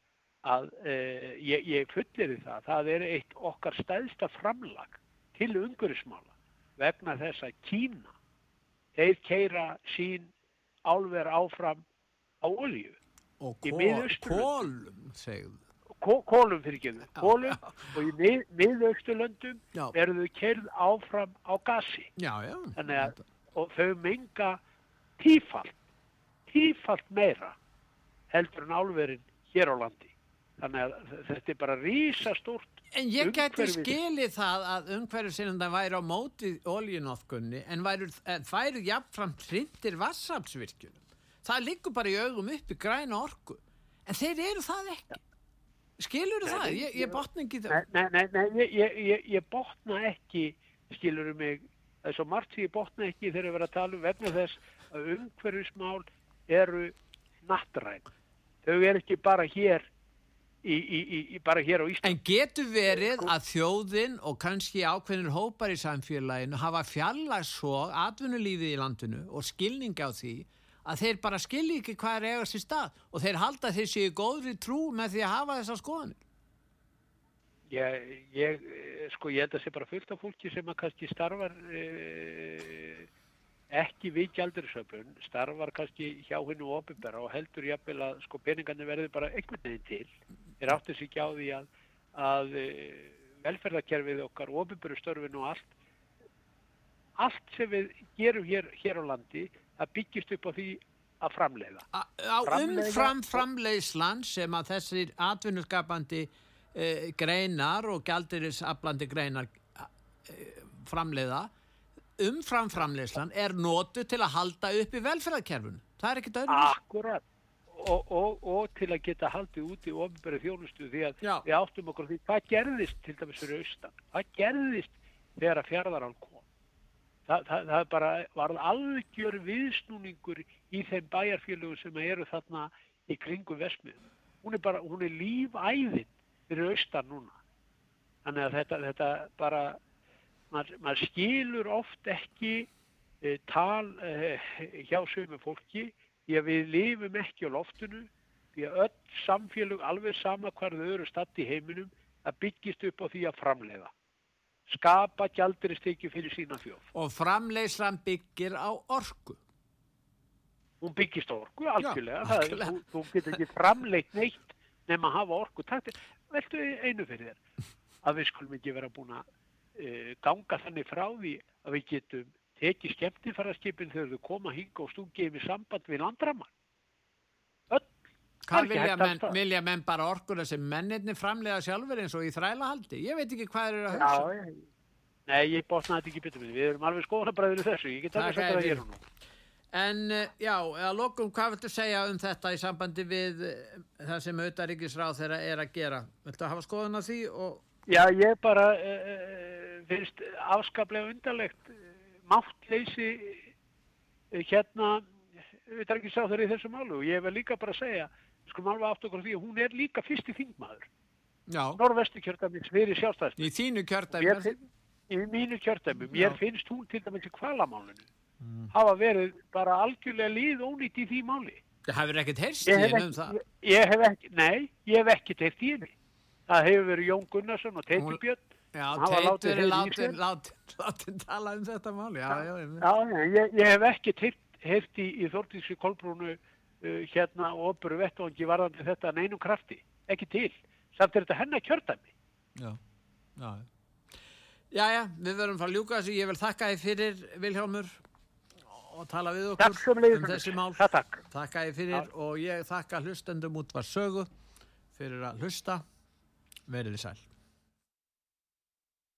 að, e, ég, ég fullir það, það er eitt okkar stæðsta framlag til umhverfismála vegna þess að Kína þeir keira sín álver áfram á olju Og kólum, segðu. Kó- kólum fyrir ekki kólum og í mið, miðausturlöndum Já, eru þau keirð áfram á gasi já, já. Þannig að- og þau menga tífalt tífalt meira heldur en álverin hér á landi þannig að þetta er bara rísastórt En ég Umhverfið. skilið það að umhverfisinnan væri á móti oljunóðkunni en væri, væri jafnframt hrindir vassafsvirkjunum. Það liggur bara í augum uppi græna orku. En þeir eru það ekki. Skilur Nei, það? Ég, ég botna ekki það. nei, nei, nei ég, ég, ég, ég botna ekki, skilur mig, það er svo margt sem ég botna ekki þegar ég verið að tala um vegna þess að umhverfismál eru nattræn. Þau eru ekki bara hér, í, í, í, bara hér á Íslandi. En getur verið að þjóðin og kannski ákveðnir hópar í samfélaginu hafa fjallag svo atvinnulífið í landinu og skilning á því að þeir bara skilji ekki hvað er eigast í stað og þeir halda séu í góðri trú með því að hafa þessa skoðanir. Ég, ég, eh, sko, ég held að sé bara fullt af fólki sem að kannski starfar e, ekki við gjaldurisöfun, starfar kannski hjá hennu ofinbera og heldur jafnvel að sko peningarnir verði bara einhvern veginn til. Þeir áttu sig ekki á því að, að e, velferðarkerfið okkar, ofinberu störfin og allt, allt sem við gerum hér, hér á landi, það byggist upp á því að framleiða. á Framleiða- umfram framleiðslan sem að þessir atvinnuskapandi uh, greinar og gjaldirisaflandi greinar uh, framleiða umfram framleiðslan er notu til að halda upp í velferðarkerfun það er ekkert öðru Akkurat. Og, og, og til að geta haldið út í ofinbæri þjónustu því að Já. við áttum okkur á því hvað gerðist til dæmis fyrir austan, hvað gerðist þegar að fjarðarál kom. Það, það, það bara var algjör viðsnúningur í þeim bæjarfélögum sem eru þarna í kringum vesmiðum. Hún er bara, hún er lífæðin fyrir austan núna. Þannig að þetta, þetta bara, maður, maður skilur oft ekki e, tal e, hjá sömu fólki því að við lifum ekki á loftinu því að öll samfélög alveg sama hvar þau eru statt í heiminum að byggist upp á því að framleiða skapa gjaldiristekju fyrir sína þjóð. Og framleiðslan byggir á orku. Hún byggist á orku algjörlega, Já, Það er- algjörlega. þú, þú getur ekki framleitt neitt nema að hafa orku Takk, veltu einu fyrir þér að við skulum ekki vera búin að uh, ganga þannig frá því að við getum tekið skemmtifæraskipin þegar þau koma hinga og stungið við samband við landramann Hvað vilja að menn, vilja menn bara orkuna sem mennirni framleiða sjálfur eins og í þrælahaldi? Ég veit ekki hvað þeir eru að Já, hugsa. ég- Nei, ég botnaði þetta ekki betur með. Við erum alveg skoðanabræður í þessu. Ég get alveg sagt þér það og nú. En eh, já, að lokum, hvað viltu segja um þetta í sambandi við eh, það sem auðaríkisráð þeirra er að gera? Viltu hafa skoðun á því og Já, ég bara uh, finnst afskaplega undarlegt uh, máttleysi uh, hérna sá þeirra í þessu málu og ég vil líka bara segja, skulum alveg átt okkur því að hún er líka fyrsti þingmaður já, norvestu kjördæmis fyrir sjálfstæðsmenn í þínu kjördæmi? í mínu kjördæmi, mér finnst hún til dæmis í kvalamálinu hafa verið bara algjörlega líð ónýtt í því máli Það hefur ekkert heyrst í hef, henni um það. ég, hef ekki, nei, ég hef ekki teirt í henni. Það hefur verið Jón Gunnarsson og Teitur Björn. Já, Teitur er látin, látin, tala um þetta mál, já, já, ég, ég hef ekki teirt, heyrt í, í Þórtísi Kolbrúnu hérna og opuru vettvangi varðandi þetta neinum krafti. Ekki til. Samt er þetta hennar kjördæmi. Já, já. Já, já, við verðum að ljúka þessu. Ég vil þakka þið fyrir, Vilhjálmur, og tala við okkur um þessi mál. Það takk. Þakka þið fyrir og ég þakka hlustendum út var sögu fyrir að hlusta. Verið þið sæl.